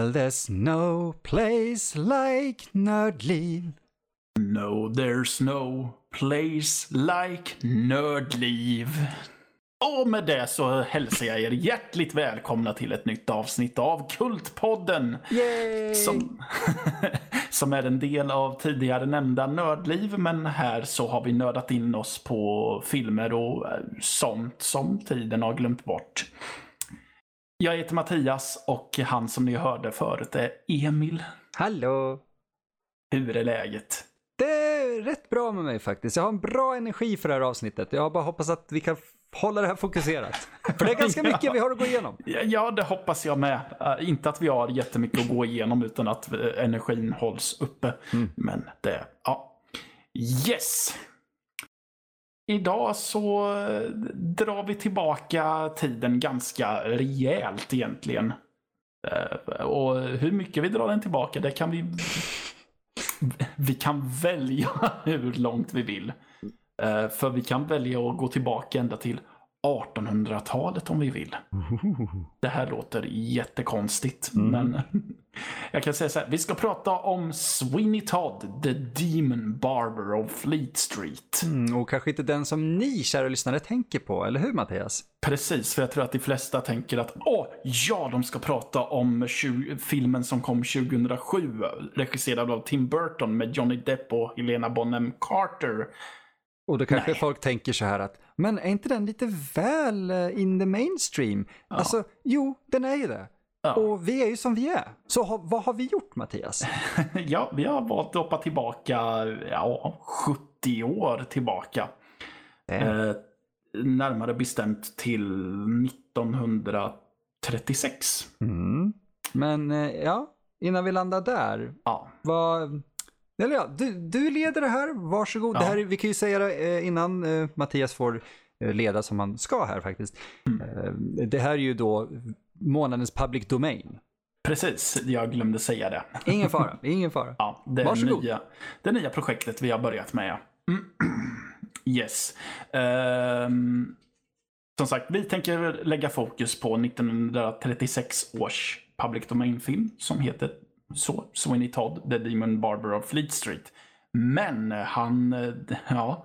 Well, there's no place like Nördliv. No, there's no place like nördliv. Och med det så hälsar jag er hjärtligt välkomna till ett nytt avsnitt av Kultpodden. Yay! Som, som är en del av tidigare nämnda Nördliv, men här så har vi nördat in oss på filmer och eh, sånt som tiden har glömt bort. Jag heter Mattias och han som ni hörde förut är Emil. Hallå! Hur är läget? Det är rätt bra med mig faktiskt. Jag har en bra energi för det här avsnittet. Jag bara hoppas att vi kan hålla det här fokuserat. För det är ganska Ja. mycket vi har att gå igenom. Ja, Ja, det hoppas jag med. Eh, inte att vi har jättemycket att gå igenom utan att eh, energin hålls uppe. Men det, ja. Yes! Idag så eh, drar vi tillbaka tiden ganska rejält egentligen. Eh, Och hur mycket vi drar den tillbaka, det kan vi... Vi kan välja hur långt vi vill. Eh, För vi kan välja att gå tillbaka ända till 1800-talet om vi vill. Det här låter jättekonstigt, men jag kan säga så här. Vi ska prata om Sweeney Todd, the Demon Barber of Fleet Street. Mm, och kanske inte den som ni, kära lyssnare, tänker på, eller hur Mattias? Precis, för jag tror att de flesta tänker att åh, ja, de ska prata om 20, filmen som kom 2007, regisserad av Tim Burton med Johnny Depp och Helena Bonham Carter. Och då kanske Nej. folk tänker så här att, men är inte den lite väl eh, in the mainstream? Alltså, jo, den är ju det. Ja. Och vi är ju som vi är. Så ha, vad har vi gjort Mattias? Ja, vi har valt att hoppa tillbaka, ja, 70 år tillbaka. Eh, närmare bestämt till 1936. Mm. Men eh, ja, innan vi landar där, Ja, vad... Eller ja, du, du leder det här, varsågod. Ja. Det här, är- vi kan ju säga det eh, innan eh, Mattias får leda som han ska här faktiskt. Mm. Det här är ju då månadens public domain. precis. Jag glömde säga det. Ingen fara, ingen fara. Ja, det, Varsågod. nya, det nya projektet vi har börjat med. Yes. Ehm, som sagt, vi tänker lägga fokus på 1936 års public domain-film som heter så, Sweeney Todd, The Demon Barber of Fleet Street. Men han, eh, ja, eh,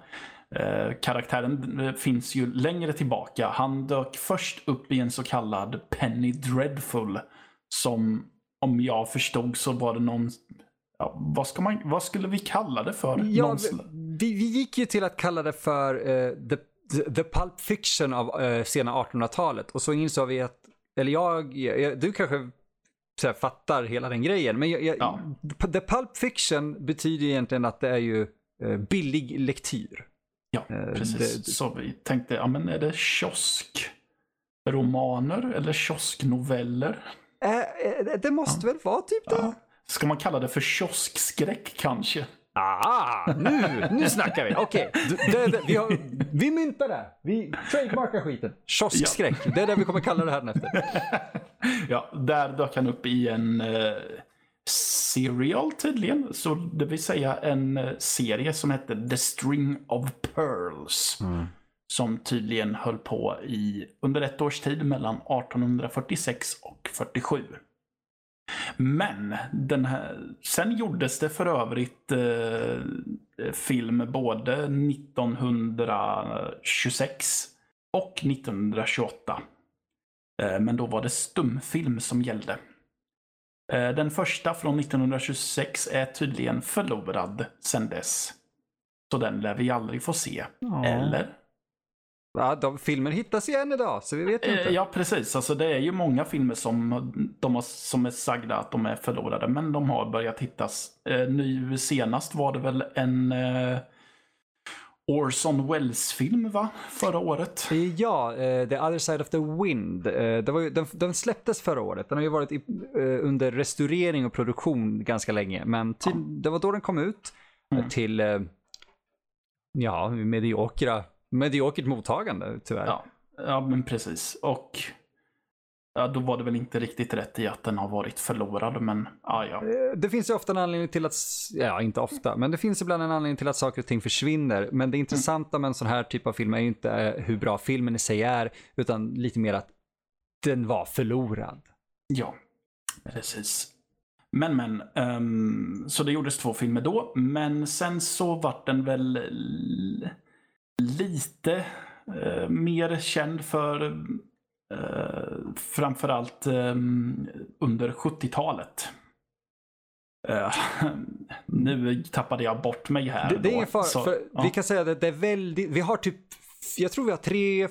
karaktären eh, finns ju längre tillbaka. Han dök först upp i en så kallad Penny Dreadful som om jag förstod så var det någon Ja, vad, ska man, vad skulle vi kalla det för? Ja, vi, vi, gick ju till att kalla det för eh, the, the, pulp fiction av eh, sena 1800-talet och så insåg vi att, eller jag, jag du kanske här, fattar hela den grejen, men jag, jag, Ja. the pulp fiction betyder egentligen att det är ju eh, billig lektyr. Ja, eh, precis. det- Så vi tänkte, ja men är det kioskromaner eller kiosknoveller? Eh, eh, det måste väl vara typ det? Ja. Ska man kalla det för kioskskräck kanske? Ah, nu, nu snackar vi. Okej, det- vi, har- vi myntar det. Vi trademarkar skiten. Kioskskräck, det är det vi kommer kalla det här efter. Ja, där dök han upp i en eh, serial tydligen. Så det vill säga en eh, serie som hette The String of Pearls. Som tydligen höll på i under ett års tid mellan 1846 och 47. Men den här, sen gjordes det för övrigt eh, film både 1926 och 1928. Eh, Men då var det stumfilm som gällde. Eh, Den första från 1926 är tydligen förlorad sedan dess. Så den lär vi aldrig få se. Eller? Ja, de, filmer hittas igen idag, så vi vet inte. Eh, Ja, precis. Alltså, det är ju många filmer som, de har, som är sagda att de är förlorade, men de har börjat hittas. Eh, nu senast var det väl en Orson Welles-film, va? Förra året. Ja, eh, The other side of the wind. Eh, det var ju, den, den släpptes förra året. Den har ju varit i, eh, under restaurering och produktion ganska länge. Men till, det var då den kom ut eh, Mm. till, eh, ja, mediokra, mediokert mottagande tyvärr. Ja, ja men precis. Och ja, då var det väl inte riktigt rätt i att den har varit förlorad, men ja, ja. Eh, Det finns ju ofta en anledning till att, ja inte ofta, men det finns ibland en anledning till att saker och ting försvinner. Men det intressanta med en sån här typ av film är ju inte eh, hur bra filmen i sig är, utan lite mer att den var förlorad. Ja, Precis. Men men, um, så det gjordes två filmer då, men sen så vart den väl lite uh, mer känd för uh, framförallt um, under 70-talet. Uh, nu tappade jag bort mig här. Det, det är ingen fara, för ja. vi kan säga att det är väldigt, vi har typ, jag tror vi har tre,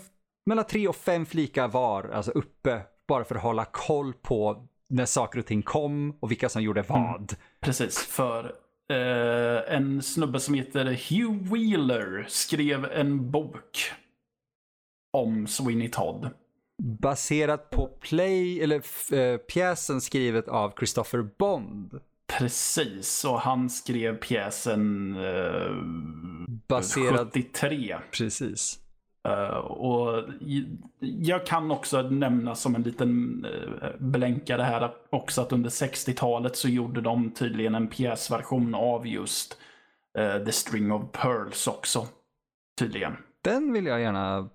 mellan tre och fem flikar var, alltså uppe, bara för att hålla koll på när saker och ting kom och vilka som gjorde mm. vad. Mm, precis, för eh, en snubbe som heter Hugh Wheeler skrev en bok om Sweeney Todd. Baserat på play, eller äh, pjäsen skrivet av Christopher Bond. Precis, och han skrev pjäsen äh, Baserad... 73. Precis. Uh, och jag kan också nämna som en liten uh, blänkare här också att under 60-talet så gjorde de tydligen en pjäsversion av just uh, The String of Pearls också. Tydligen. Den vill jag gärna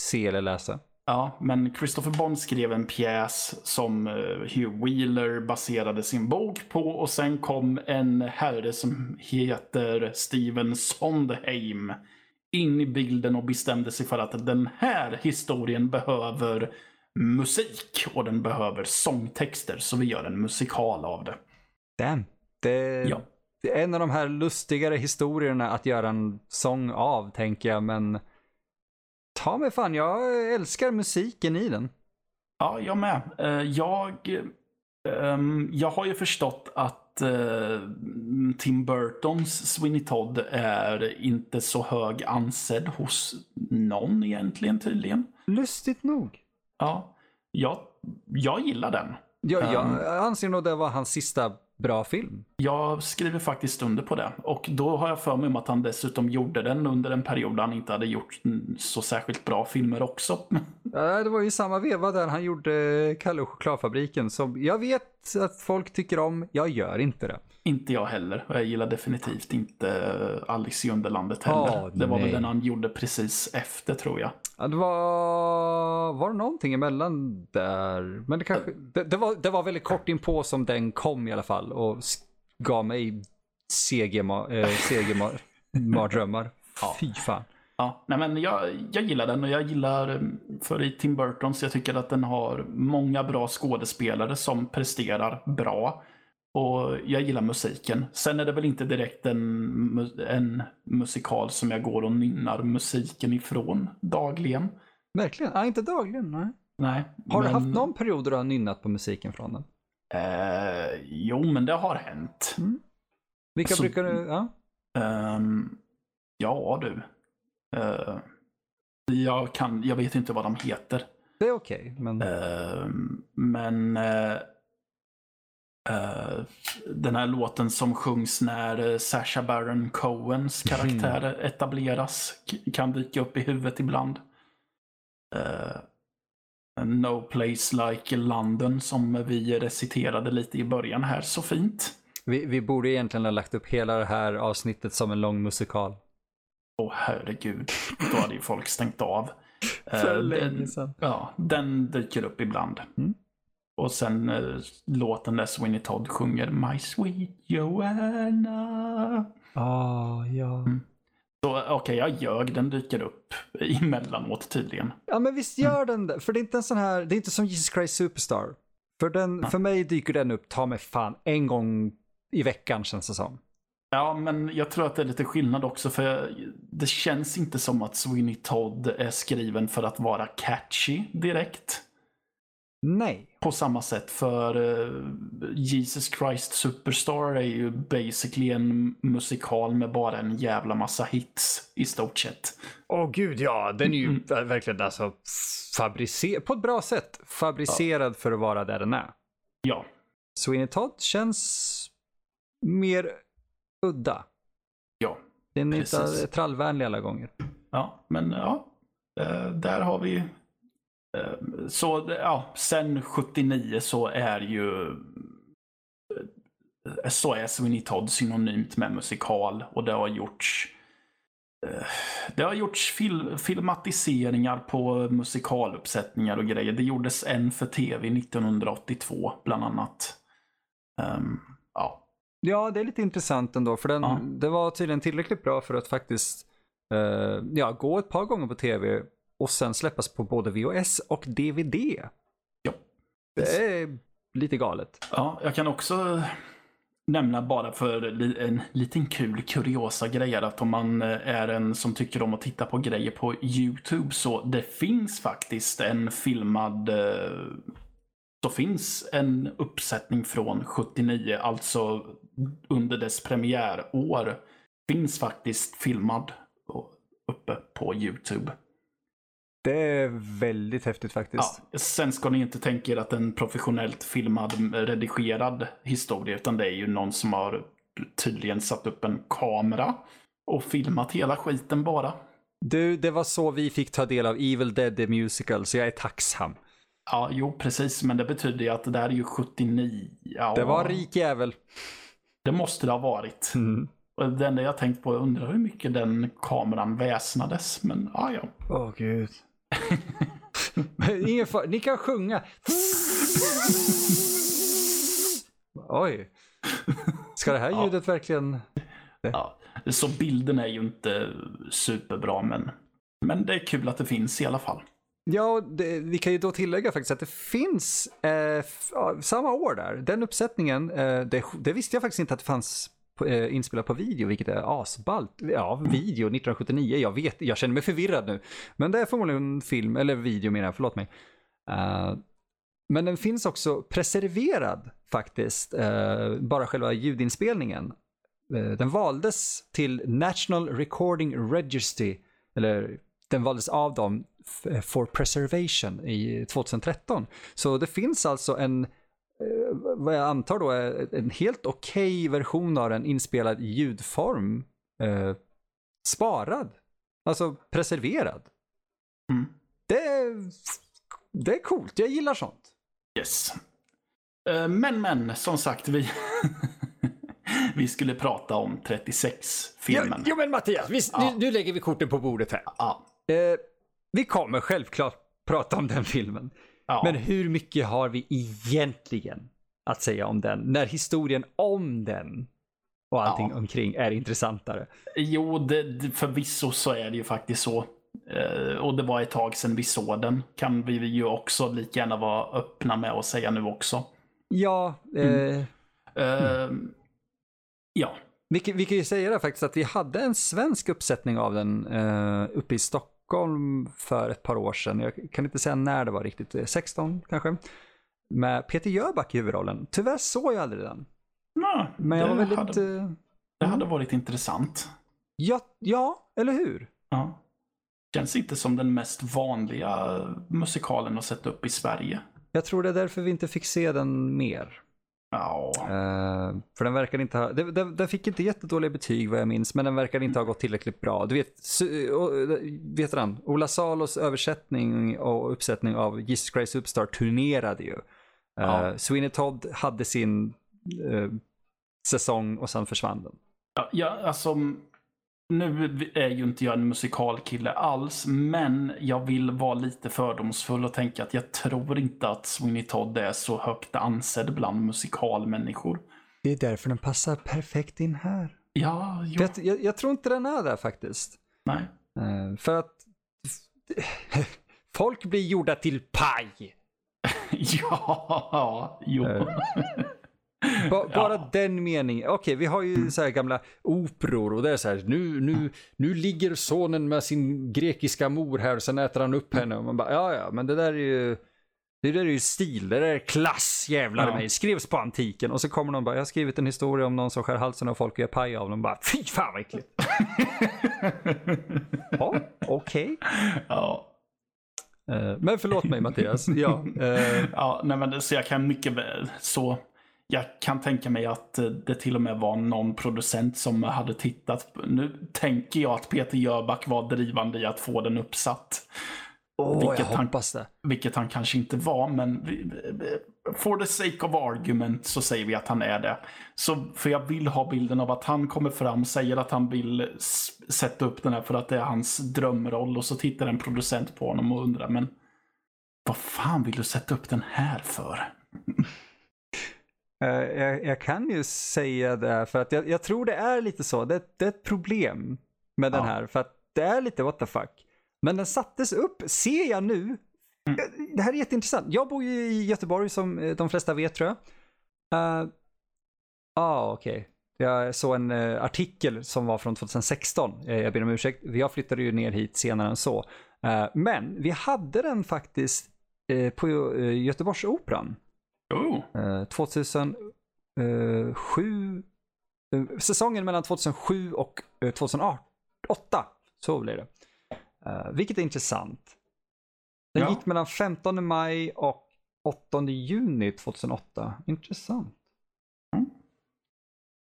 se eller läsa. Ja, men Christopher Bond skrev en pjäs som Hugh Wheeler baserade sin bok på och sen kom en herre som heter Steven Sondheim in i bilden och bestämde sig för att den här historien behöver musik och den behöver sångtexter. Så vi gör en musikal av det. Damn. Det, ja. det är en av de här lustigare historierna att göra en sång av, tänker jag. Men ta mig fan, jag älskar musiken i den. Ja, jag med. Eh, jag, ehm, jag har ju förstått att att eh, Tim Burtons Sweeney Todd är inte så hög ansedd hos någon egentligen tydligen. Lustigt nog. Ja, jag, jag gillar den. Ja, jag um, anser nog det var hans sista bra film. Jag skriver faktiskt under på det. Och då har jag för mig om att han dessutom gjorde den under en period där han inte hade gjort så särskilt bra filmer också. Ja, det var ju samma veva där han gjorde Kalle och chokladfabriken som jag vet att folk tycker om, jag gör inte det. Inte jag heller. Och jag gillar definitivt inte Alice i Underlandet heller. Oh, det var nej. väl den han gjorde precis efter tror jag. Det var, var det någonting emellan där? Men det kanske, det, det, var, det var väldigt kort inpå som den kom i alla fall och gav mig CG-mardrömmar. ja. Fy fan. Ja, nej men jag, jag gillar den och jag gillar, för i Tim Burtons, jag tycker att den har många bra skådespelare som presterar bra. Och jag gillar musiken. Sen är det väl inte direkt en, en musikal som jag går och nynnar musiken ifrån dagligen. Verkligen? Ja, inte dagligen, nej. Nej. Har men... du haft någon period då du har nynnat på musiken från den? Eh, jo, men det har hänt. Mm. Vilka Så, brukar du, ja? Um, ja du. Uh, jag, kan, jag vet inte vad de heter. Det är okej, okay, men... Uh, men uh, Uh, den här låten som sjungs när uh, Sasha Baron Cohens karaktär mm. etableras kan dyka upp i huvudet ibland. Uh, no place like London som vi reciterade lite i början här så fint. Vi, vi borde egentligen ha lagt upp hela det här avsnittet som en lång musikal. Åh oh, herregud, då hade ju folk stängt av. För länge sedan. Ja, den dyker upp ibland. Mm. Och sen eh, låten där Sweeney Todd sjunger My Sweet Joanna. Ah, ja. Mm. Så okej, okay, jag ljög. Den dyker upp emellanåt tydligen. Ja, men visst gör mm. den det. För det är inte en sån här, det är inte som Jesus Christ Superstar. För, den, för mig dyker den upp, ta mig fan, en gång i veckan känns det som. Ja, men jag tror att det är lite skillnad också för det känns inte som att Sweeney Todd är skriven för att vara catchy direkt. Nej. På samma sätt för uh, Jesus Christ Superstar är ju basically en musikal med bara en jävla massa hits i stort sett. Åh oh, gud ja, den är ju mm. verkligen alltså fabricerad, på ett bra sätt, fabricerad ja. för att vara där den är. Ja. Sweeney Todd känns mer udda. Ja, Den är precis. inte trallvänlig alla gånger. Ja, men ja. Uh, där har vi Eh, så ja, sen 79 så är ju eh, så är Sweeney Todd synonymt med musikal och det har gjorts eh, det har gjorts fil filmatiseringar på musikaluppsättningar och grejer. Det gjordes en för tv 1982 bland annat. Um, ja. ja, det är lite intressant ändå, för den, Ja. det var tydligen tillräckligt bra för att faktiskt eh, ja, gå ett par gånger på tv och sen släppas på både VHS och DVD. Ja. Det är lite galet. ja, jag kan också nämna bara för en liten kul kuriosa grej att om man eh, är en som tycker om att titta på grejer på YouTube så det finns faktiskt en filmad eh, så finns en uppsättning från 79, alltså under dess premiärår, finns faktiskt filmad uppe på YouTube. Det är väldigt häftigt faktiskt. Ja, sen ska ni inte tänka er att en professionellt filmad, redigerad historia, utan det är ju någon som har tydligen satt upp en kamera och filmat hela skiten bara. Du, det var så vi fick ta del av Evil Dead the Musical, så jag är tacksam. Ja, jo, precis, men det betyder ju att det där är ju 79. Ja, Det var en rik jävel. Det måste det ha varit. Mm. Och det enda jag tänkt på, jag undrar hur mycket den kameran väsnades, men ja, ja. Åh gud. Ingen far- Ni kan sjunga. Oj. Ska det här Ja. ljudet verkligen... ja. Så bilden är ju inte superbra, men, men det är kul att det finns i alla fall. Ja, det, vi kan ju då tillägga faktiskt att det finns eh, samma år där. Den uppsättningen, eh, det, det visste jag faktiskt inte att det fanns på, eh, inspelad på video, vilket är asballt. Ja, video 1979, jag vet, jag känner mig förvirrad nu. Men det är förmodligen film, eller video menar jag, förlåt mig. Uh, men den finns också preserverad faktiskt, uh, bara själva ljudinspelningen. Uh, den valdes till National Recording Registry, eller den valdes av dem for preservation i 2013. Så det finns alltså en, vad jag antar då är en helt okej version av den inspelad i ljudform, eh, sparad, alltså preserverad. Mm. Det är, det är coolt, jag gillar sånt. Yes. Eh, Men, men, som sagt, vi, vi skulle prata om 36-filmen. Jo men Mattias, vi, Ja. nu, nu lägger vi korten på bordet här. Ja, Eh, vi kommer självklart prata om den filmen. Ja. Men hur mycket har vi egentligen att säga om den? När historien om den och allting Ja. omkring är intressantare. Jo, det, förvisso så är det ju faktiskt så. Eh, och det var ett tag sedan vi såg den. Kan vi ju också lika gärna vara öppna med att säga nu också. Ja, eh, Eh, Ja, vi, kan- vi kan ju säga det faktiskt att vi hade en svensk uppsättning av den eh, uppe i Stockholm för ett par år sedan. Jag kan inte säga när det var riktigt, eh, 16 kanske. Med Peter Jöback i huvudrollen. Tyvärr såg jag aldrig den. ja Men jag var väldigt... hade, eh, det hade varit intressant. ja, ja, eller hur? Ja. Känns inte som den mest vanliga musikalen att sätta upp i Sverige. Jag tror det är därför vi inte fick se den mer. Eh, för den verkar inte ha, den, den, den fick inte jättedåliga betyg vad jag minns, men den verkar inte ha gått tillräckligt bra. Du vet, su, eh, vet han, Ola Salos översättning och uppsättning av Jesus Christ Superstar turnerade ju. Eh, Ja. Sweeney Todd hade sin säsong och sen försvann den. Ja, ja, alltså, nu är ju inte jag en musikalkille alls, men jag vill vara lite fördomsfull och tänka att jag tror inte att Sweeney Todd är så högt ansedd bland musikalmänniskor. Det är därför den passar perfekt in här. Ja, Jag, jag, jag tror inte den är där faktiskt. nej. Eh, för att folk blir gjorda till paj. Ja, jo. Eh. Ba, bara den meningen. Okej, vi har ju så här gamla operor och det är så här, nu, nu, nu ligger sonen med sin grekiska mor här och sen äter han upp henne. Och man bara, ja, ja, men det där är ju, det där är ju stil, det där är klass, jävlar Ja. mig. Skrevs på antiken och så kommer någon bara, jag har skrivit en historia om någon som skär halsen av folk och gör paj av dem. Bara, fy fan vad äckligt. ja, okej. Ja. Eh, Men förlåt mig Mattias. Ja, eh, Ja, nej men så jag kan mycket väl, så jag kan tänka mig att eh, det till och med var någon producent som hade tittat. Nu tänker jag att Peter Jöback var drivande i att få den uppsatt. jag Vilket han- hoppas det. Vilket han kanske inte var, men for the sake of argument så säger vi att han är det. Så, för jag vill ha bilden av att han kommer fram, säger att han vill sätta upp den här för att det är hans drömroll och så tittar en producent på honom och undrar, men vad fan vill du sätta upp den här för? Uh, jag, jag, kan ju säga det, för att jag, jag tror det är lite så. Det, det, är ett problem med den här, för att det är lite what the fuck. Men den sattes upp, ser jag nu. Mm. Det här är jätteintressant. Jag bor ju i Göteborg som de flesta vet tror jag. Ja, uh, ah, okej. Okay. Jag såg en uh, artikel som var från 2016. Uh, jag ber om ursäkt. Jag flyttade ju ner hit senare än så. Uh, men vi hade den faktiskt på Göteborgsoperan. Oh. 2007. säsongen mellan 2007 och 2008. Så blev det. vilket är intressant. Den ja. gick mellan 15 maj och 8 juni 2008. Intressant.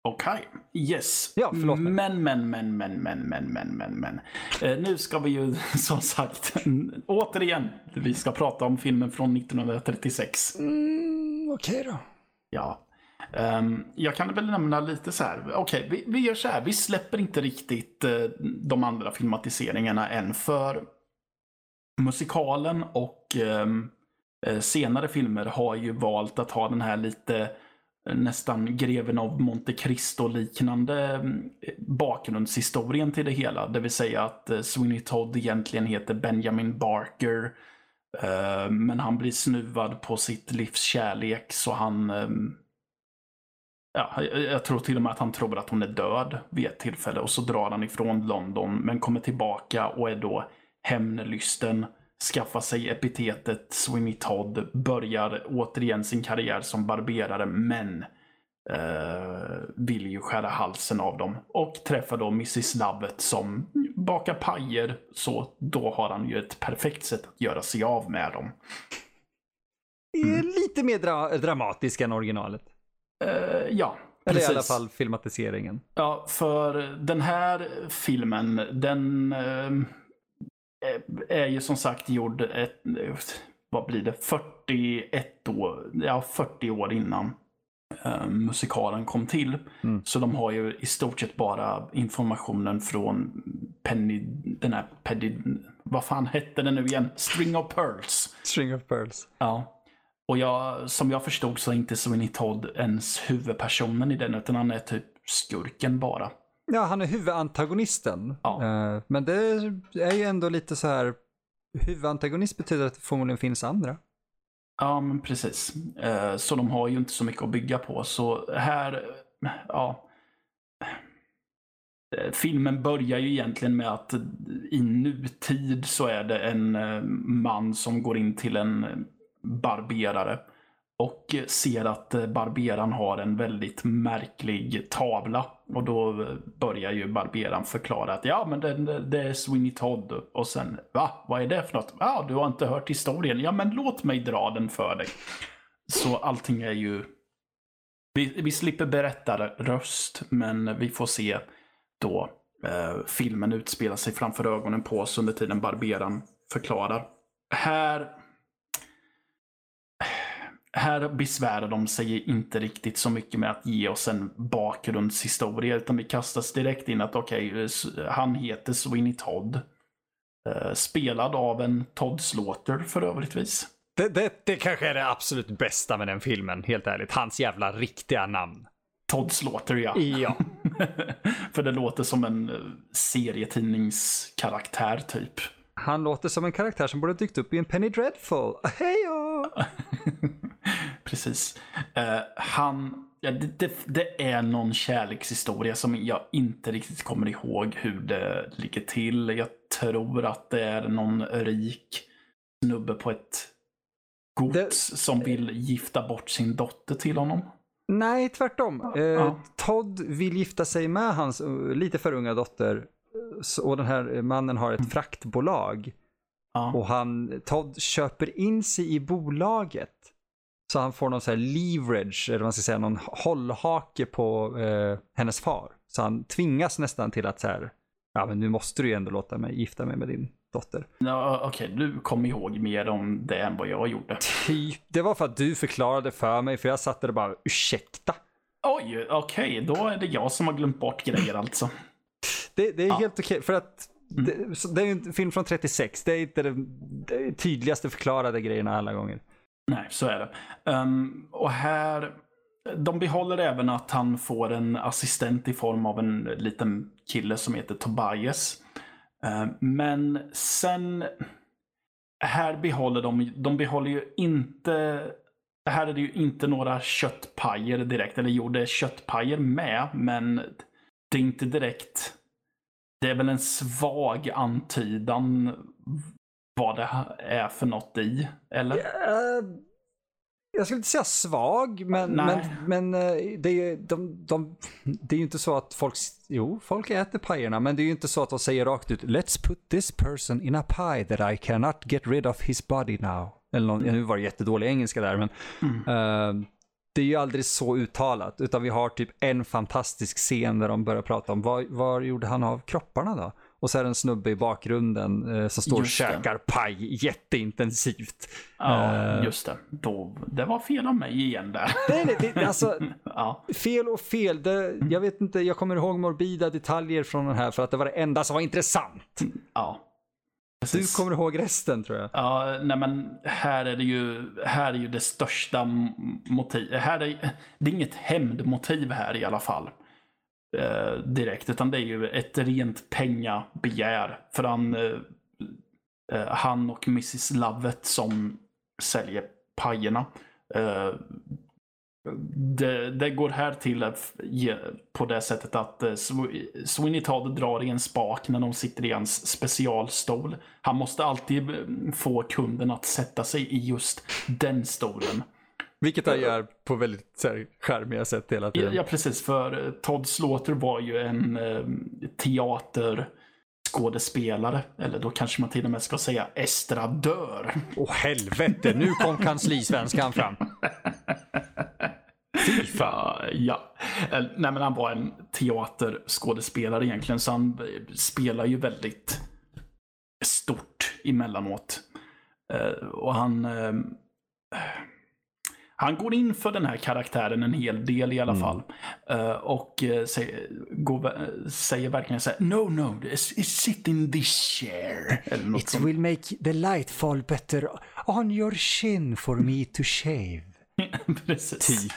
Okej, okay. yes. Ja, förlåt mig. Men, men, men, men, men, men, men, men, men. Eh, nu ska vi ju som sagt, återigen, vi ska prata om filmen från 1936. Mm, Okej okay då. Ja. Um, jag kan väl nämna lite så här, okej, okay, vi, vi, gör så här, vi släpper inte riktigt uh, de andra filmatiseringarna än för musikalen och um, senare filmer har ju valt att ha den här lite eh, nästan greven av Monte Cristo-liknande bakgrundshistorien till det hela. Det vill säga att Sweeney Todd egentligen heter Benjamin Barker. Eh, men han blir snuvad på sitt livs kärlek så han... Ehm, ja, jag tror till och med att han tror att hon är död vid ett tillfälle och så drar han ifrån London men kommer tillbaka och är då hämndlysten skaffar sig epitetet Sweeney Todd, börjar återigen sin karriär som barberare, men vill ju skära halsen av dem. Och träffar då Mrs Lovett som bakar pajer, så då har han ju ett perfekt sätt att göra sig av med dem. Mm. Lite mer dra dramatisk än originalet. Uh, ja, Eller precis. i alla fall filmatiseringen. Ja, för den här filmen, den uh, är ju som sagt gjord ett, vad blir det, 41 år, ja 40 år innan uh, musikalen kom till. Mm. Så de har ju i stort sett bara informationen från Penny, den här Penny, vad fan hette den nu igen? String of Pearls. String of Pearls. Ja. Och jag, som jag förstod så är inte Sweeney Todd ens huvudpersonen i den, utan han är typ skurken bara. Ja, han är huvudantagonisten. Ja. Uh, men det är ju ändå lite så här, huvudantagonist betyder att det förmodligen finns andra. Ja, men precis. Eh, så de har ju inte så mycket att bygga på. Så här, ja. Eh, filmen börjar ju egentligen med att i nutid så är det en eh, man som går in till en barberare och ser att barberaren har en väldigt märklig tavla. Och då eh, börjar ju barberaren förklara att ja, men det, det är Sweeney Todd. Och sen, va? Vad är det för något? Ja, du har inte hört historien. Ja, men låt mig dra den för dig. Så allting är ju... Vi, vi slipper berätta röst, men vi får se då eh, filmen utspelar sig framför ögonen på oss under tiden barberaren förklarar. Här här besvärar de sig inte riktigt så mycket med att ge oss en bakgrundshistoria, utan vi kastas direkt in att okej, okay, han heter Sweeney Todd. Uh, spelad av en Todd Slaughter för övrigtvis. Det, det, det kanske är det absolut bästa med den filmen, helt ärligt. Hans jävla riktiga namn. Todd Slaughter, ja. Ja. för det låter som en eh, serietidningskaraktär, typ. Han låter som en karaktär som borde dykt upp i en Penny Dreadful. Hejo! Precis. Uh, han, ja, det, det, det, är någon kärlekshistoria som jag inte riktigt kommer ihåg hur det ligger till. Jag tror att det är någon rik snubbe på ett gods det... som vill gifta bort sin dotter till honom. Nej, tvärtom. Uh, ja. Todd vill gifta sig med hans uh, lite för unga dotter och den här mannen har ett fraktbolag. Ja. Och han, Todd köper in sig i bolaget. Så han får någon så här leverage, eller man ska säga någon hållhake på eh, hennes far. Så han tvingas nästan till att så här, ja men nu måste du ju ändå låta mig gifta mig med din dotter. Ja, Okej, okay. du kommer ihåg mer om det än vad jag gjorde. Typ, det var för att du förklarade för mig, för jag satt där och bara ursäkta. Oj, okej, okay. då är det jag som har glömt bort grejer alltså. Det, det är ja. helt okej, för att mm. det, det, är en film från 36. Det är inte det, det tydligaste förklarade grejerna alla gånger. Nej, så är det. Um, och här de behåller även att han får en assistent i form av en liten kille som heter Tobias. Eh, men sen... Här behåller de, de behåller ju inte... Här är det ju inte några köttpajer direkt. Eller jo, det är köttpajer med, men det är inte direkt... Det är väl en svag antydan vad det är för något i, eller? Uh, jag skulle inte säga svag, men, men, men eh, det, är, de, de, det är ju inte så att folk, jo, folk äter pajerna, men det är ju inte så att de säger rakt ut Let's put this person in a pie that I cannot get rid of his body now. Eller någon, mm. nu var det jättedålig engelska där, men mm. uh, det är ju aldrig så uttalat, utan vi har typ en fantastisk scen där de börjar prata om vad, vad gjorde han av kropparna då? Och så är det en snubbe i bakgrunden eh, som står och käkar paj jätteintensivt. Ja, uh, just det. Då, det var fel av mig igen där. Nej, nej, det, alltså, ja. fel och fel. Det, jag vet inte, jag kommer ihåg morbida detaljer från den här för att det var det enda som var intressant. Ja. Du kommer ihåg resten tror jag. Ja, nej men här är det ju, här är ju det största motivet. Här är, det är inget hämndmotiv här i alla fall eh, direkt, utan det är ju ett rent pengabegär. För han, eh, eh han och Mrs Lovett som säljer pajerna. Eh, det, det, går här till på det sättet att eh, Sweeney Todd drar i en spak när de sitter i hans specialstol. Han måste alltid få kunden att sätta sig i just den stolen. Vilket han gör på väldigt här, charmiga sätt hela tiden. Ja, precis. För eh, Todd Slaughter var ju en eh, teaterskådespelare. Eller då kanske man till och med ska säga estradör. Åh oh, helvete, nu kom kanslisvenskan fram. Fy fan. Ja. Nej, men han var en teaterskådespelare egentligen. Så han spelar ju väldigt stort emellanåt. Eh, och han han går in för den här karaktären en hel del i alla mm. fall. Och säger, går, säger verkligen så här, No, no, sit in this chair. It som... will make the light fall better on your chin for me to shave. Precis. Typ.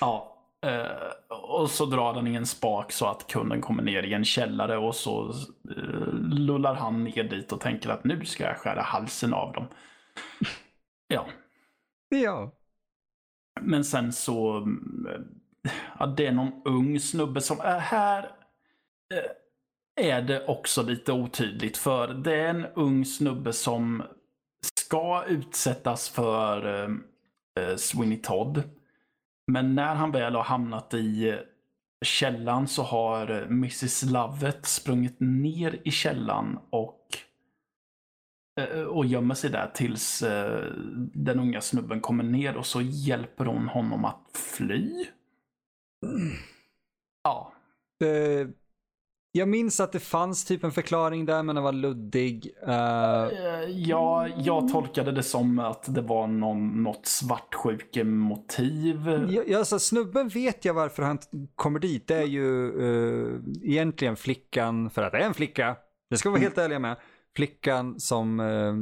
Ja. Uh, och så drar han i en spak så att kunden kommer ner i en källare och så lullar han ner dit och tänker att nu ska jag skära halsen av dem. Ja. Ja. Men sen så, ja, det är någon ung snubbe som är här. Är det också lite otydligt för det är en ung snubbe som ska utsättas för uh, Sweeney Todd. Men när han väl har hamnat i källan så har Mrs Lovett sprungit ner i källan och Eh, och gömmer sig där tills eh, den unga snubben kommer ner och så hjälper hon honom att fly. Mm. Ja. Uh, jag minns att det fanns typ en förklaring där men den var luddig. Uh... Ja, jag tolkade det som att det var någon, något svartsjukemotiv. Ja, alltså, snubben vet jag varför han kommer dit. Det är ju uh, egentligen flickan, för att det är en flicka, det ska vi vara helt ärliga med flickan som eh,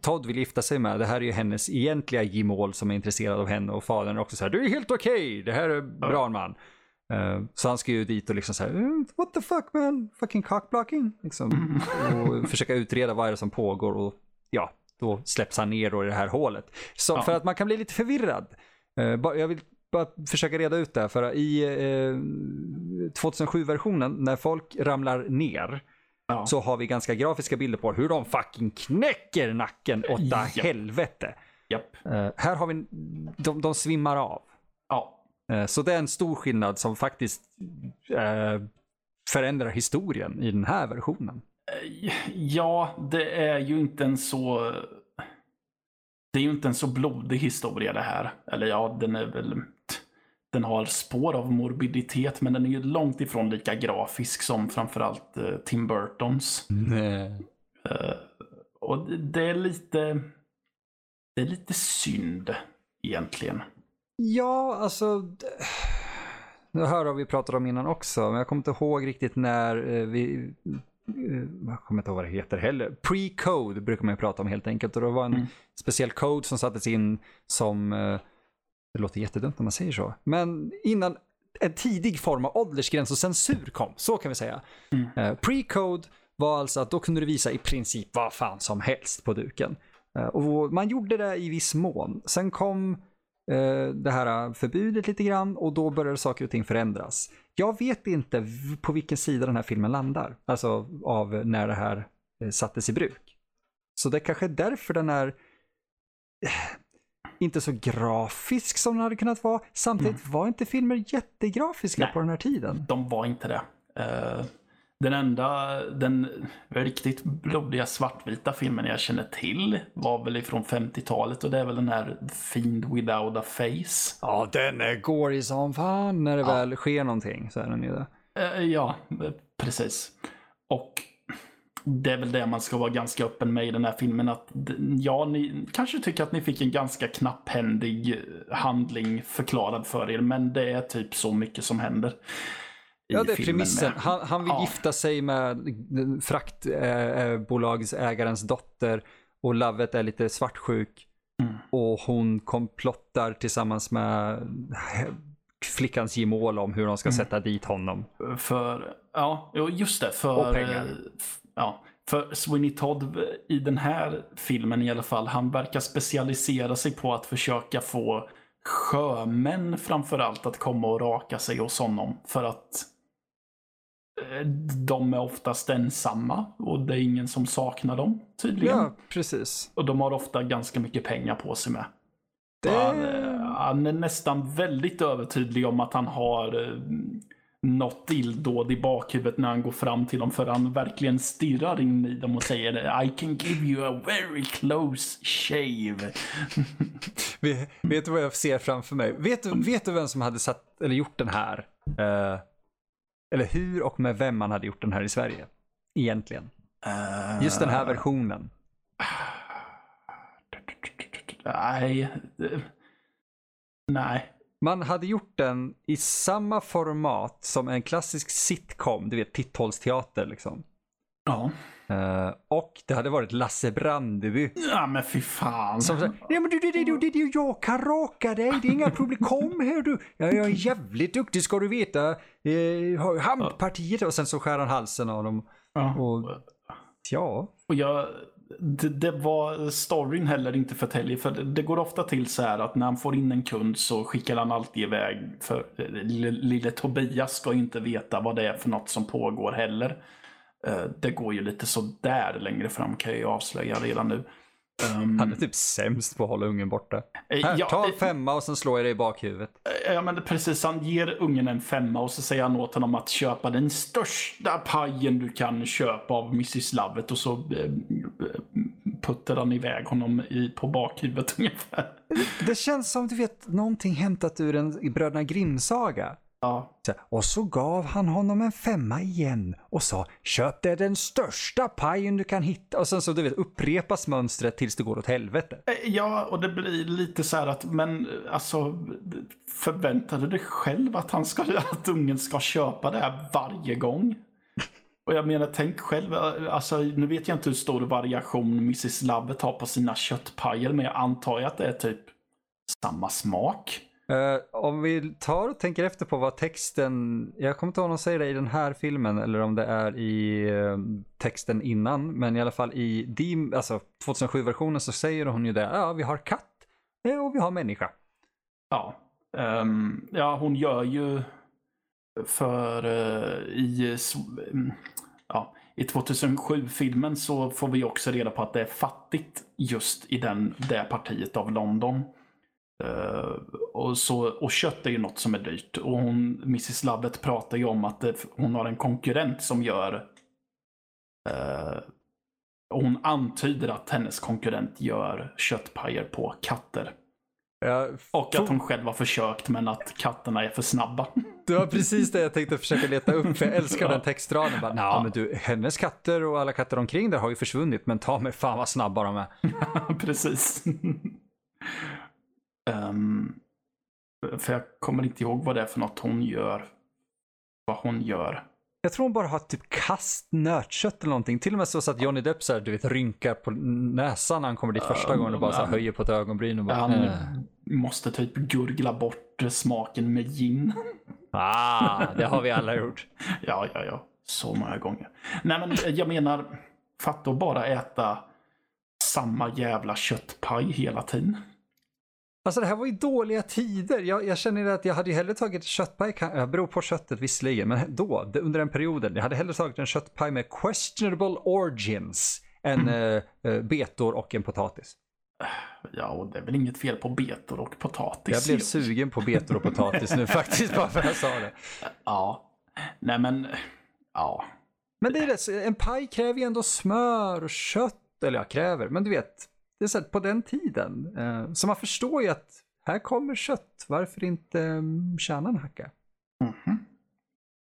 Todd vill gifta sig med, det här är ju hennes egentliga gemål som är intresserad av henne och fadern är också så här, du är helt okej, okay. det här är bra man. Uh, så han ska ju dit och liksom såhär, eh, what the fuck man, fucking cockblocking. Liksom, och försöka utreda vad är det som pågår och ja, då släpps han ner då i det här hålet. Så ja. för att man kan bli lite förvirrad. Uh, jag vill bara försöka reda ut det, för i uh, 2007-versionen när folk ramlar ner ja. så har vi ganska grafiska bilder på hur de fucking knäcker nacken åtta yep. helvete. Yep. Här har vi, de, de svimmar av. Ja. Uh, så det är en stor skillnad som faktiskt uh, förändrar historien i den här versionen. Ja, det är ju inte en så... Det är ju inte en så blodig historia det här. Eller ja, den är väl den har spår av morbiditet, men den är ju långt ifrån lika grafisk som framförallt Tim Burtons. Nej. Och det är lite... Det är lite synd, egentligen. Ja, alltså... Det här har vi pratat om innan också, men jag kommer inte ihåg riktigt när uh, vi... Jag kommer inte ihåg vad det heter heller. Pre-code brukar man ju prata om helt enkelt. Och det var en mm. speciell code som sattes in som det låter jättedumt när man säger så, men innan en tidig form av åldersgräns och censur kom, så kan vi säga. Mm. Eh, Pre-code var alltså att då kunde du visa i princip vad fan som helst på duken. Eh, och man gjorde det i viss mån. Sen kom eh, det här förbudet lite grann och då började saker och ting förändras. Jag vet inte på vilken sida den här filmen landar, alltså av när det här eh, sattes i bruk. Så det är kanske är därför den är eh, inte så grafisk som den hade kunnat vara. Samtidigt var inte filmer jättegrafiska Nej. på den här tiden. De var inte det. Eh, den enda, den riktigt blodiga svartvita filmen jag känner till var väl ifrån 50-talet och det är väl den här Fiend Without a Face. Ja, den är gory som fan när det väl sker någonting. Så är den ju det. Eh, ja, precis. Och det är väl det man ska vara ganska öppen med i den här filmen. Att ja, ni kanske tycker att ni fick en ganska knapphändig handling förklarad för er, men det är typ så mycket som händer. Ja, det är premissen. Han, han vill Ja. gifta sig med fraktbolagsägarens dotter och Lovet är lite svartsjuk. Mm. Och hon komplottar tillsammans med flickans gemål om hur de ska Mm. sätta dit honom. För, ja, just det. För, Och pengar. eh, Ja, för Sweeney Todd i den här filmen i alla fall, han verkar specialisera sig på att försöka få sjömän framförallt att komma och raka sig hos honom. För att eh, de är oftast ensamma och det är ingen som saknar dem tydligen. Ja, precis. Och de har ofta ganska mycket pengar på sig med. Det... Han, eh, han är nästan väldigt övertydlig om att han har eh, något illdåd i bakhuvudet när han går fram till dem. För han verkligen stirrar in i dem och säger I can give you a very close shave. Vi- Vet du vad jag ser framför mig? Vet vet du vem som hade satt, eller gjort den här? Eh, eller hur och med vem man hade gjort den här i Sverige? Egentligen. Just den här versionen. Nej. Nej. Man hade gjort den i samma format som en klassisk sitcom, du vet titthållsteater liksom. Ja. Eh, och det hade varit Lasse Brandeby. Ja men fy fan. Som sa, nej men du, du, du, du, du, jag kan raka dig, det är inga problem, kom här du. Ja, jag är jävligt duktig ska du veta. Eh, har handpartiet och sen så skär han halsen av dem. Ja. Och ja, Och jag, det, det var storyn heller inte förtäljer. För det, det går ofta till så här att när han får in en kund så skickar han alltid iväg. För eh, lille, lille Tobias ska inte veta vad det är för något som pågår heller. Eh, Det går ju lite så där längre fram kan jag ju avslöja redan nu. Um, han är typ sämst på att hålla ungen borta. Här, ja, ta en eh, femma och sen slår jag dig i bakhuvudet. Ja men precis, han ger ungen en femma och så säger han åt honom att köpa den största pajen du kan köpa av Mrs. Lovett och så eh, puttar han iväg honom i, på bakhuvudet ungefär. Det känns som du vet någonting hämtat ur en Bröderna Grimm-saga. Ja, Och så gav han honom en femma igen och sa köp det den största pajen du kan hitta. Och sen så du vet upprepas mönstret tills det går åt helvete. Eh, ja och det blir lite så här att, men eh, alltså förväntade du dig själv att, han ska, att ungen ska köpa det här varje gång? Och jag menar, tänk själv, eh, alltså nu vet jag inte hur stor variation Mrs. Lovett har på sina köttpajer, men jag antar att det är typ samma smak. Uh, om vi tar och tänker efter på vad texten, jag kommer inte ihåg om de säger det i den här filmen eller om det är i uh, texten innan, men i alla fall i de, alltså 2007-versionen så säger hon ju det, ja vi har katt eh, och vi har människa. Ja, um, ja hon gör ju för uh, i, mm, ja, i 2007-filmen så får vi också reda på att det är fattigt just i den, det partiet av London. Eh, och, så, och kött är ju något som är dyrt. Och hon, Mrs. Lovett pratar ju om att det, hon har en konkurrent som gör och hon antyder att hennes konkurrent gör köttpajer på katter. Ja, Och att hon själv har försökt men att katterna är för snabba. Det var precis det jag tänkte försöka leta upp, för jag älskar den textraden. Bara, "Nja, men du, hennes katter och alla katter omkring där har ju försvunnit, men ta mig fan vad snabba de är. Precis. Ehm, för jag kommer inte ihåg vad det är för något hon gör. Vad hon gör. Jag tror hon bara har typ kast nötkött eller någonting. Till och med så att Johnny Depp så här, du vet, rynkar på näsan när han kommer dit första gången och bara så här, höjer på ett ögonbryn och bara... Han eh. måste typ gurgla bort smaken med gin. Ah, det har vi alla gjort. Ja, ja, ja. Så många gånger. Nej, men jag menar, fatta att bara äta samma jävla köttpaj hela tiden. Alltså det här var ju dåliga tider. Jag, jag känner att jag hade ju hellre tagit köttpaj, jag beror på köttet visserligen, men då, under den perioden, jag hade hellre tagit en köttpaj med questionable origins än eh, eh, betor och en potatis. Ja, och det är väl inget fel på betor och potatis. Jag blev sugen på betor och potatis nu faktiskt, bara för att jag sa det. Ja. Nej, men... Ja. Men det är det, en paj kräver ju ändå smör och kött, eller jag kräver, men du vet, det är så här, på den tiden. Eh, så man förstår ju att här kommer kött, varför inte um, kärnan hacka? Mhm.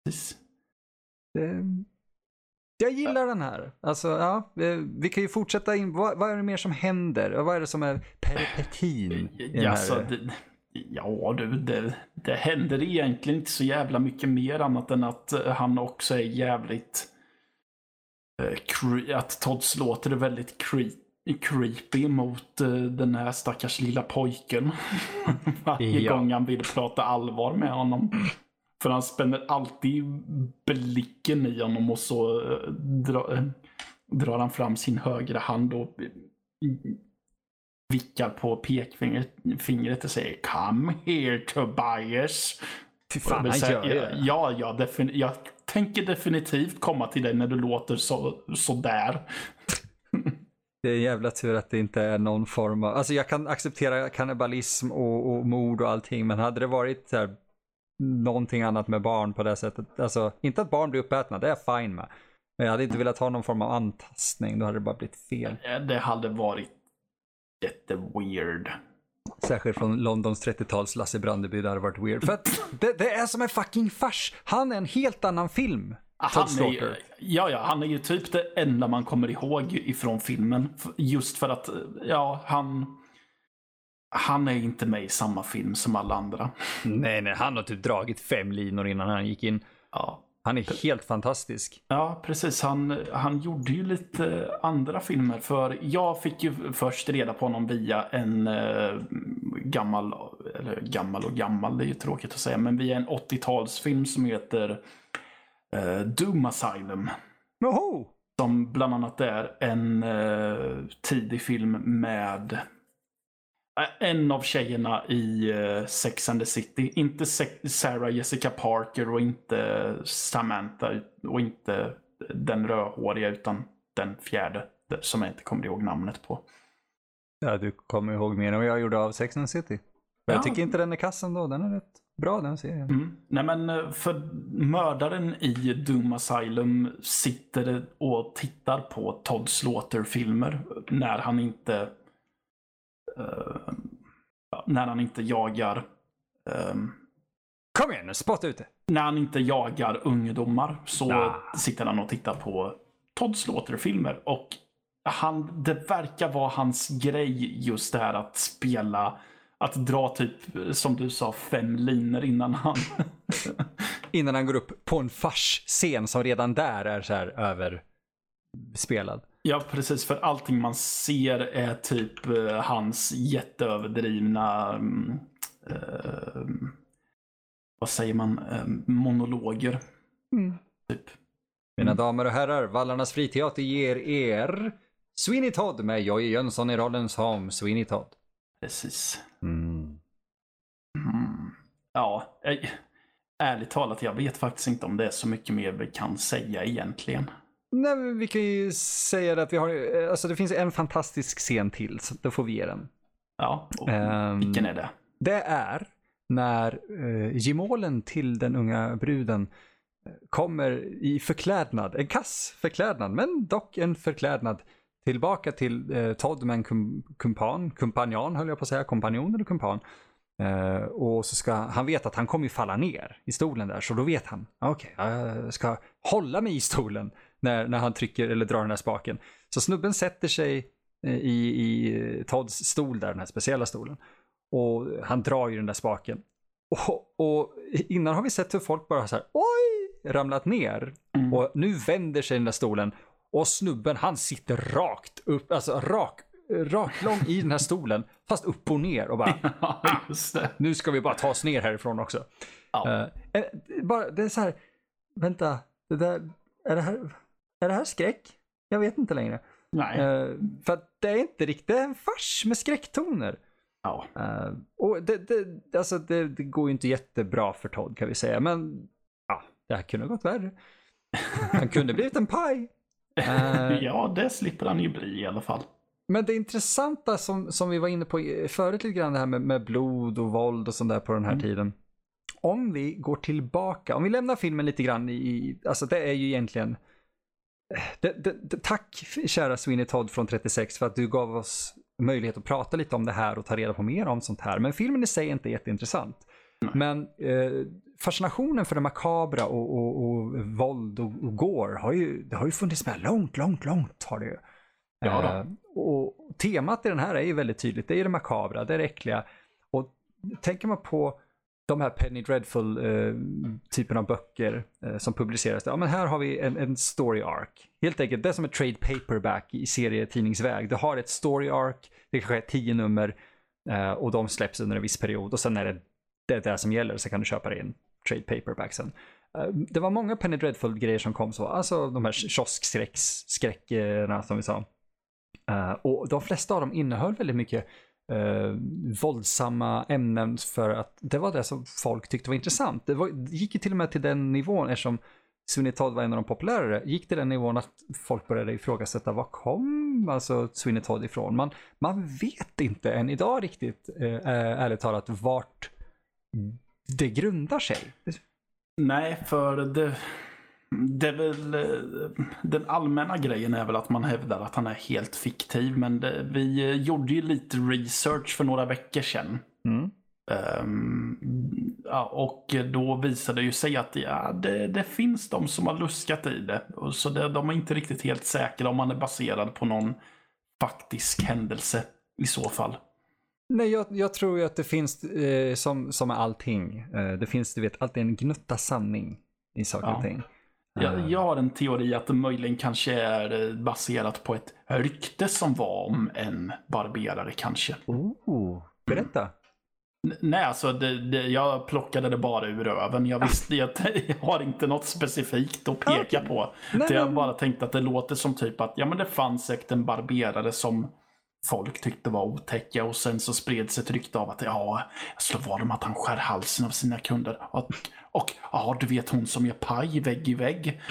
Precis. Det, jag gillar den här. Alltså, ja, vi kan ju fortsätta in. Vad, vad är det mer som händer? Vad är det som är peripetin? Ja, här? så det, ja du, det, det händer egentligen inte så jävla mycket mer annat än att eh, han också är jävligt... eh, att Todd Slaughter är väldigt cre- creepy mot eh, den här stackars lilla pojken. Varje Ja. gång han vill prata allvar med honom. För han spänner alltid blicken i honom och så eh, dra, eh, drar han fram sin högra hand och vickar på pekfingret fingret och säger Come here Tobias. Fy fan, han gör det. Ja, ja, jag tänker definitivt komma till dig när du låter så, så där. Det är en jävla tur att det inte är någon form av... Alltså jag kan acceptera kannibalism och, och mord och allting, men hade det varit så här, någonting annat med barn på det sättet. Alltså, inte att barn blir uppätna, det är jag fine med. Men jag hade inte velat ha någon form av antastning, då hade det bara blivit fel. Det hade varit jätteweird. Särskilt från Londons 30-tals Lasse Brandeby, det hade varit weird. För att det, det är som en fucking fars. Han är en helt annan film. Todd Han är, ja, ja, han är ju typ det enda man kommer ihåg ifrån filmen. Just för att, ja, han... Han är inte med i samma film som alla andra. Nej, nej, han har typ dragit fem linor innan han gick in. Ja, Han är helt fantastisk. Ja, precis. Han, han gjorde ju lite andra filmer. För jag fick ju först reda på honom via en eh, gammal, eller gammal och gammal, det är ju tråkigt att säga, men via en 80-talsfilm som heter eh, Doom Asylum. Joho! Som bland annat är en eh, tidig film med eh, en av tjejerna i eh, Sex and the City. Inte Sarah Jessica Parker och inte Samantha och inte den rödhåriga utan den fjärde som jag inte kommer ihåg namnet på. Ja, du kommer ihåg mer än vad jag gjorde av Sex and the City. Men jag Ja. tycker inte den är kassen då. Den är rätt bra den serien. Mm. Nej men eh, för mördaren i Doom Asylum sitter och tittar på Todd Slaughter-filmer när han inte ja, när han inte jagar ehm, Kom igen nu, spotta ut det. när han inte jagar ungdomar så Ah. sitter han och tittar på Todd Slaughter-filmer. Och han, det verkar vara hans grej just det här att spela, att dra typ, som du sa, fem linor innan han Innan han går upp på en farsscen som redan där är så här överspelad. Ja, precis. För allting man ser är typ eh, hans jätteöverdrivna mm, eh, vad säger man, eh, monologer. Typ. Mina damer och herrar, Vallarnas friteater ger er Sweeney Todd med Jojje Jönsson i rollen som Sweeney Todd. Precis. Mm. Mm. Ja, eh, ärligt talat, jag vet faktiskt inte om det är så mycket mer vi kan säga egentligen. Nej, vi kan ju säga det att vi har, eh, alltså det finns en fantastisk scen till, så då får vi ge den. Ja, och Ehm, vilken är det? Det är när eh, gemålen till den unga bruden eh, kommer i förklädnad, en kass förklädnad, men dock en förklädnad tillbaka till eh, Todd med en kum, kumpan, kumpanjan höll jag på att säga, kompanjon eller kumpan. Eh, och så ska han vet att han kommer ju falla ner i stolen där, så då vet han, okej, jag ska hålla mig i stolen när, när han trycker eller drar den här spaken. Så snubben sätter sig eh, i, i Todds stol där, den här speciella stolen. Och han drar ju den där spaken. Och, och innan har vi sett hur folk bara så här, oj, ramlat ner Mm. och nu vänder sig den där stolen och snubben han sitter rakt upp, alltså rak, raklång i den här stolen, fast upp och ner och bara Ja, nu ska vi bara ta oss ner härifrån också. Ja. Eh, bara, det är så här, vänta, det där, är det här, är det här skräck? Jag vet inte längre. Nej. Eh, för att det är inte riktigt, det är en fars med skräcktoner. Ja. Eh, och det, det, alltså det, det går ju inte jättebra för Todd kan vi säga, men ja, det här kunde ha gått värre. Han kunde blivit en paj. Eh, ja, det slipper han ju bli i alla fall. Men det intressanta som, som vi var inne på förut lite grann det här med, med blod och våld och sånt där på den här Mm. tiden. Om vi går tillbaka, om vi lämnar filmen lite grann i, i alltså det är ju egentligen det, det, det, Tack kära Sweeney Todd från 36 för att du gav oss möjlighet att prata lite om det här och ta reda på mer om sånt här. Men filmen i sig är inte jätteintressant. Men eh, fascinationen för det makabra och, och, och våld och, och gore har ju, det har ju funnits med långt, långt, långt har det ju. Ja. Eh, och temat i den här är ju väldigt tydligt. Det är det makabra, det är det äckliga. Och tänker man på de här Penny Dreadful-typen av böcker eh, som publiceras. Ja, men här har vi en, en story arc. Helt enkelt, det är som ett trade paperback i serietidningsväg. Du har ett story arc, det kanske är tio nummer eh, och de släpps under en viss period och sen är det det, är det som gäller så kan du köpa det i en trade paperback sen. Eh, det var många Penny Dreadful-grejer som kom så, alltså de här kioskskräckerna som vi sa. Eh, och de flesta av dem innehöll väldigt mycket eh, våldsamma ämnen för att det var det som folk tyckte var intressant. Det, var, det gick ju till och med till den nivån eftersom Sweeney Todd var en av de populärare, gick till den nivån att folk började ifrågasätta var kom alltså Sweeney Todd ifrån? Man, man vet inte än idag riktigt, eh, eh ärligt talat, vart det grundar sig. Nej, för det, det är väl, den allmänna grejen är väl att man hävdar att han är helt fiktiv. Men det, vi gjorde ju lite research för några veckor sedan. Mm. Ehm, ja, och då visade det ju sig att ja, det, det finns de som har luskat i det. Så det, de är inte riktigt helt säkra om man är baserad på någon faktisk händelse i så fall. Nej, jag, jag tror ju att det finns, eh, som, som med allting, eh, det finns, du vet, alltid en gnutta sanning i saker Ja. och ting. Jag, jag har en teori att det möjligen kanske är eh, baserat på ett rykte som var om en barberare kanske. Oh, berätta. N- Nej, alltså det, det, jag plockade det bara ur röven. Jag visste jag, jag har inte något specifikt att peka Okej. på. Nej, jag bara tänkte att det låter som typ att ja, men det fanns säkert en barberare som folk tyckte var otäcka och sen så spreds ett rykte av att ja, slår vad om att han skär halsen av sina kunder. Och, och ja, du vet hon som gör paj vägg i vägg.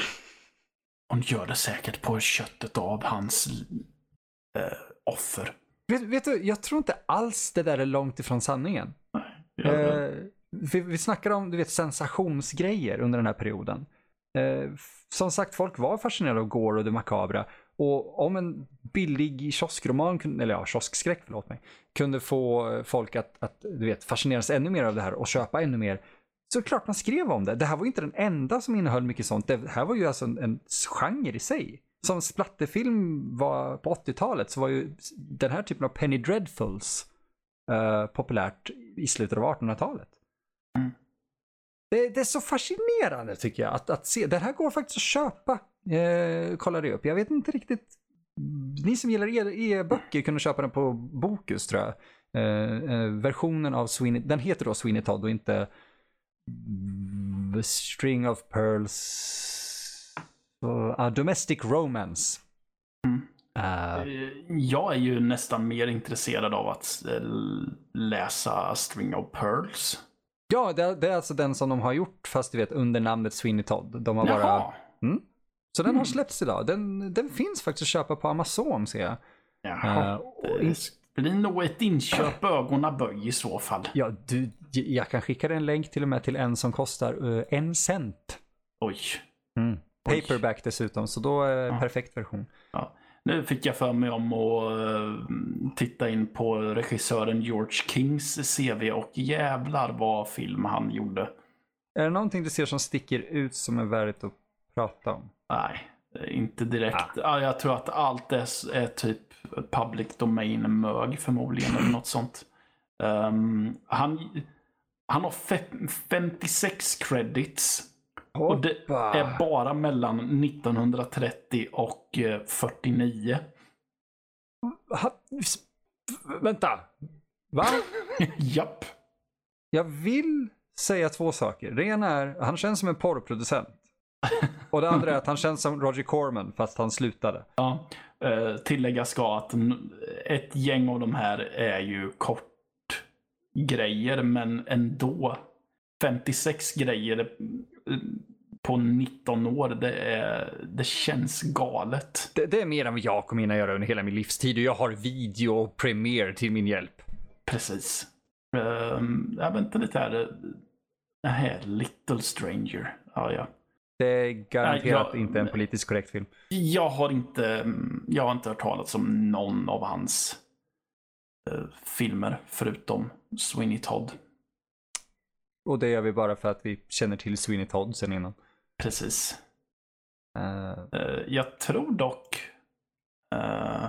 Hon gör det säkert på köttet av hans eh, offer. Vet, vet du, jag tror inte alls det där är långt ifrån sanningen. Ja, Eh, vi, vi snackar om du vet, sensationsgrejer under den här perioden. Eh, som sagt, folk var fascinerade av Gore och det makabra. Och om en billig kioskroman, eller ja, kioskskräck, förlåt mig, kunde få eh, folk att, att du vet, fascineras ännu mer av det här och köpa ännu mer, så är det klart man skrev om det. Det här var ju inte den enda som innehöll mycket sånt. Det här var ju alltså en, en genre i sig. Som splatterfilm var på 80-talet så var ju den här typen av Penny Dreadfuls uh, populärt i slutet av 1800-talet. Mm. Det, det är så fascinerande tycker jag att, att se. Den här går faktiskt att köpa. Eh, kollade jag upp. Jag vet inte riktigt. Ni som gillar e- e-böcker kunde köpa den på Bokus tror jag. Eh, eh, versionen av Sweeney, den heter då Sweeney Todd och inte The String of Pearls. Så, ah, Domestic Romance. Mm. Eh, Eh, Jag är ju nästan mer intresserad av att eh, läsa String of Pearls. Ja, det, det är alltså den som de har gjort fast du vet under namnet Sweeney Todd. De har bara... Jaha. Så den har Mm. släppts idag. Den, den finns faktiskt att köpa på Amazon ser jag. Jaha. Och Det blir nog ett inköp ögonen böj i så fall. Ja, du, jag kan skicka dig en länk till och med till en som kostar eh, en cent. Oj. Mm. Oj. Paperback dessutom, så då är en Ja. perfekt version. Ja. Nu fick jag för mig om att eh, titta in på regissören George Kings CV och jävlar vad film han gjorde. Är det någonting du ser som sticker ut som är värdigt att prata om? Nej, inte direkt. Ah. Ja, jag tror att allt är, är typ public domain mög förmodligen eller något sånt. Ehm, han, han har fe- 56 credits Och det är bara mellan 1930 och 49. Ha, vänta. Va? Japp. Jag vill säga två saker. Det ena är, han känns som en porrproducent. Och det andra är att han känns som Roger Corman fast han slutade. Ja, eh, tillägga ska att ett gäng av de här är ju kort grejer men ändå 56 grejer eh, på 19 år, det, är, det känns galet. Det, det är mer än vad jag kommer hinna göra under hela min livstid och jag har video och Premiere till min hjälp. Precis. Um, jag väntar lite här. Här, Little Stranger. Ja, ja. Det är garanterat jag, inte en politiskt korrekt film. Jag har inte, jag har inte hört talas om någon av hans uh, filmer förutom Sweeney Todd. Och det gör vi bara för att vi känner till Sweeney Todd sen innan. Precis. Uh... Uh, jag tror dock... Uh,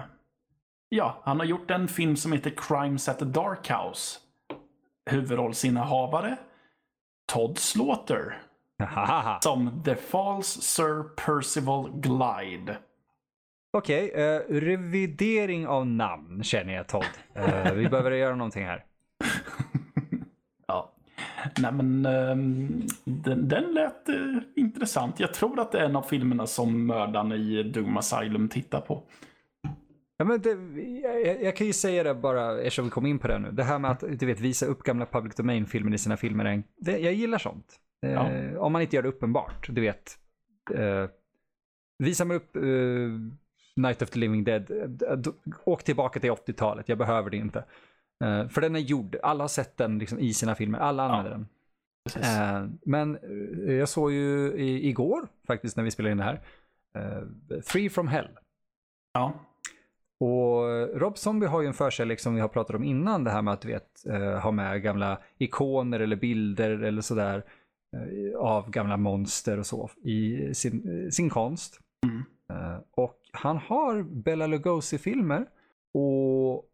ja, han har gjort en film som heter Crimes at the Dark House. Huvudrollsinnehavare Todd Slaughter. som The False Sir Percival Glide. Okej, okay, revidering av namn känner jag Todd. Vi behöver göra någonting här. Nej men um, den, den lät uh, intressant. Jag tror att det är en av filmerna som mördaren i Doom Asylum tittar på. Ja, men det, jag, jag, kan ju säga det bara eftersom vi kom in på det nu. Det här med att du vet, visa upp gamla public domain-filmer i sina filmer. Det, jag gillar sånt. Ja. Eh, om man inte gör det uppenbart. Du vet. Eh, visar man upp eh, Night of the Living Dead, eh, åk tillbaka till 80-talet. Jag behöver det inte. Eh, för den är gjord. Alla har sett den liksom, i sina filmer. Alla använder ja. den. Eh, men jag såg ju i, igår faktiskt när vi spelade in det här. Free from Hell. Ja. Och Rob Zombie har ju en förkärlek som vi har pratat om innan, det här med att vet, uh, ha med gamla ikoner eller bilder eller sådär uh, av gamla monster och så i sin, uh, sin konst. Mm. och han har Bella Lugosi-filmer och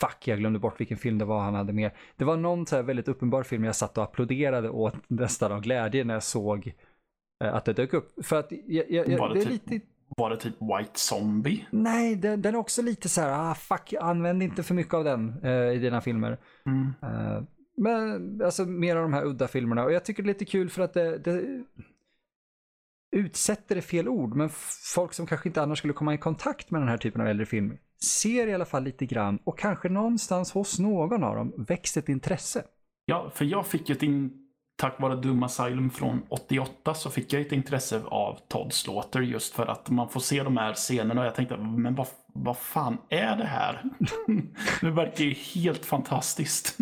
Fuck, jag glömde bort vilken film det var han hade med. Det var någon så väldigt uppenbar film jag satt och applåderade åt nästan av glädje när jag såg att det dök upp. För att jag, jag, jag, det är typ lite var det typ White Zombie? Nej, den, den är också lite så här, ah fuck, använd inte för mycket av den eh, i dina filmer. Mm. Eh, men alltså mer av de här udda filmerna. Och jag tycker det är lite kul för att det, det utsätter är fel ord, men folk som kanske inte annars skulle komma i kontakt med den här typen av äldre film ser i alla fall lite grann och kanske någonstans hos någon av dem växt ett intresse. Ja, för jag fick ju ett in tack vare Doom Asylum från 88 så fick jag ett intresse av Todd Slaughter just för att man får se de här scenerna och jag tänkte, men vad, vad fan är det här? det verkar ju helt fantastiskt.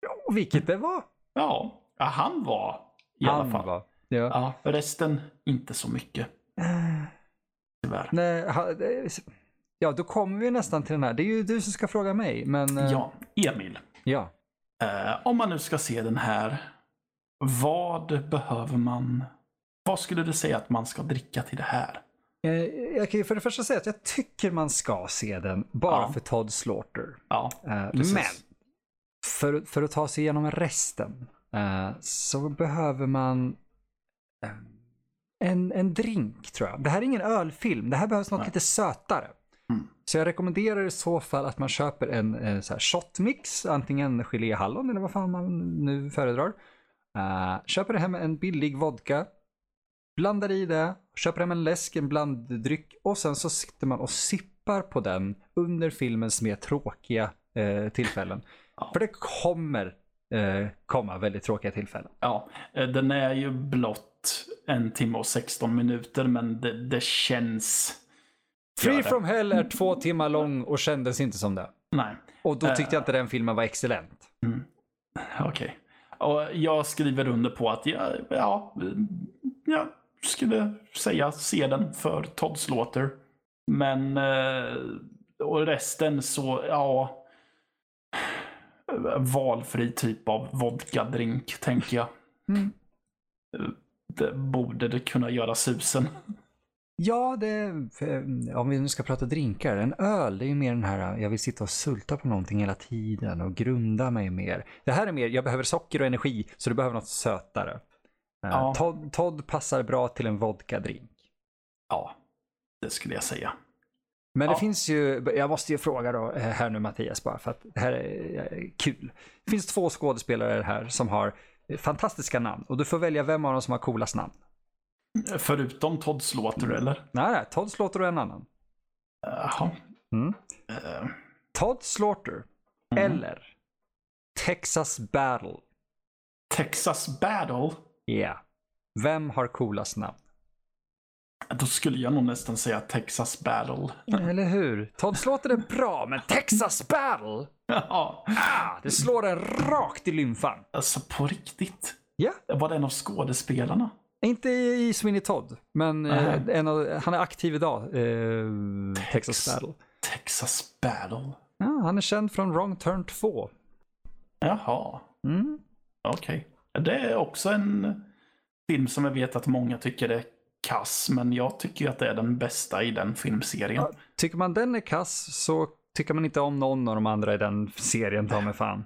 Ja, vilket det var. Ja, han var i han alla fall. Var. Ja. ja. resten inte så mycket. Tyvärr. Nej, ja, då kommer vi nästan till den här. Det är ju du som ska fråga mig, men... Eh, ja, Emil. Ja. Uh, om man nu ska se den här vad behöver man? Vad skulle du säga att man ska dricka till det här? Eh, jag kan ju för det första säga att jag tycker man ska se den bara ja. för Todd Slaughter. Ja, eh, men för, för att ta sig igenom resten eh, så behöver man en, en drink tror jag. Det här är ingen ölfilm. Det här behövs något Nej. lite sötare. Mm. Så jag rekommenderar i så fall att man köper en, en så här shotmix, antingen geléhallon eller vad fan man nu föredrar. Uh, köper hem en billig vodka, blandar i det, köper hem en läsk, en blanddryck och sen så sitter man och sippar på den under filmens mer tråkiga uh, tillfällen. Ja. För det kommer uh, komma väldigt tråkiga tillfällen. Ja, den är ju blott en timme och 16 minuter men det, det känns... Free from Hell är två timmar lång och kändes inte som det. Nej. Och då tyckte jag inte den filmen var excellent. Mm. Okej. Okay. Och jag skriver under på att jag, ja, jag skulle säga se den för Todd Slaughter. Men eh, och resten så, ja. Valfri typ av vodka-drink, tänker jag. Mm. Det borde det kunna göra susen. Ja, det, om vi nu ska prata drinkar. En öl, det är ju mer den här, jag vill sitta och sulta på någonting hela tiden och grunda mig mer. Det här är mer, jag behöver socker och energi, så du behöver något sötare. Eh, Ja. Todd, Todd passar bra till en vodka-drink. Ja, det skulle jag säga. Men det Ja. finns ju, jag måste ju fråga då eh, här nu Mattias bara för att det här är eh, kul. Det finns två skådespelare här som har fantastiska namn och du får välja vem av dem som har coolast namn. Förutom Todd Slaughter, eller? Nej, nej, Todd Slaughter och en annan. Jaha. Mm. Eh, Todd Slaughter Mm. eller Texas Battle. Texas Battle. Ja. Vem har coolast namn? Då skulle jag nog nästan säga Texas Battle. Eller hur? Todd Slaughter är bra, men Texas Battle? Ja, Ah, det slår en rakt i lymfan. alltså på riktigt. Ja, Var det en av skådespelarna? inte i Sweeney Todd, men eh, av, han är aktiv idag, eh, Texas Tex- Battle. Texas Battle. Ja, han är känd från Wrong Turn 2. Jaha, Mm. okej. Det är också en film som jag vet att många tycker är kass, men jag tycker att det är den bästa i den filmserien. Ja, tycker man den är kass så tycker man inte om någon av de andra i den serien, ta mig fan.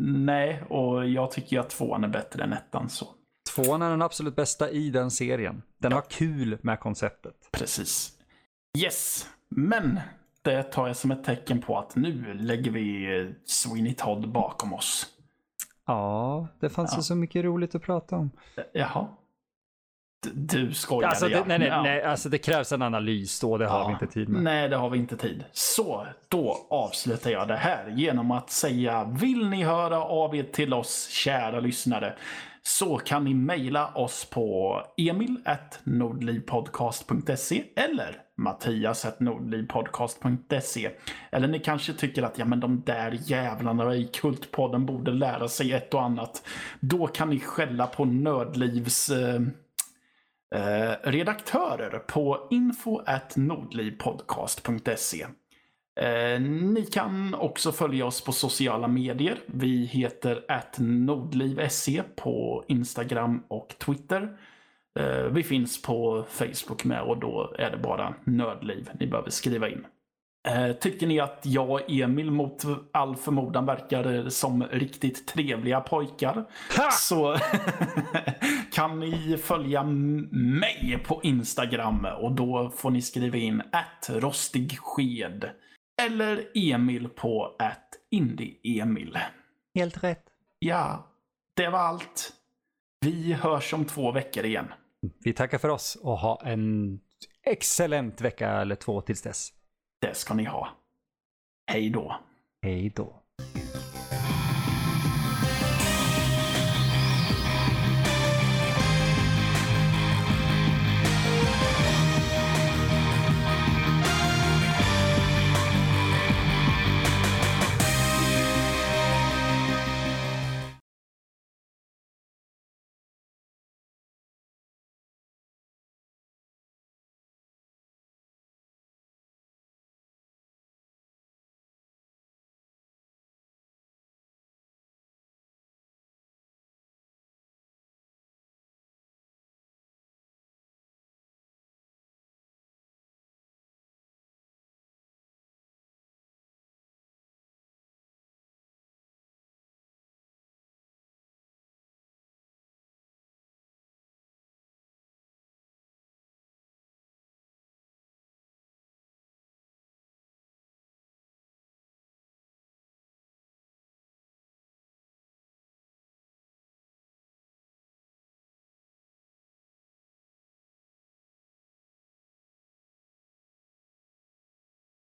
Nej, och jag tycker att tvåan är bättre än ettan så. Tvåan är den absolut bästa i den serien. Den har kul med konceptet. Precis. Yes, men det tar jag som ett tecken på att nu lägger vi eh, Sweeney Todd bakom oss. Ja, det fanns Ja. ju så mycket roligt att prata om. Eh, Jaha. Du skojade Alltså, det, nej, nej, Ja. nej, alltså det krävs en analys då, det har Ja. vi inte tid med. Nej, det har vi inte tid. Så, då avslutar jag det här genom att säga vill ni höra av er till oss kära lyssnare så kan ni mejla oss på emil.nordlivpodcast.se eller mattias.nordlivpodcast.se Eller ni kanske tycker att ja, men de där jävlarna i Kultpodden borde lära sig ett och annat. Då kan ni skälla på Nördlivs eh, eh, redaktörer på info.nordlivpodcast.se. Eh, ni kan också följa oss på sociala medier. Vi heter nordliv.se på Instagram och Twitter. Eh, vi finns på Facebook med och då är det bara Nördliv ni behöver skriva in. Eh, Tycker ni att jag och Emil mot all förmodan verkar som riktigt trevliga pojkar så kan ni följa mig på Instagram och då får ni skriva in att rostigsked eller Emil på att indieemil. Helt rätt. Ja, det var allt. Vi hörs om två veckor igen. Vi tackar för oss och ha en excellent vecka eller två tills dess. Det ska ni ha. Hej då. Hej då.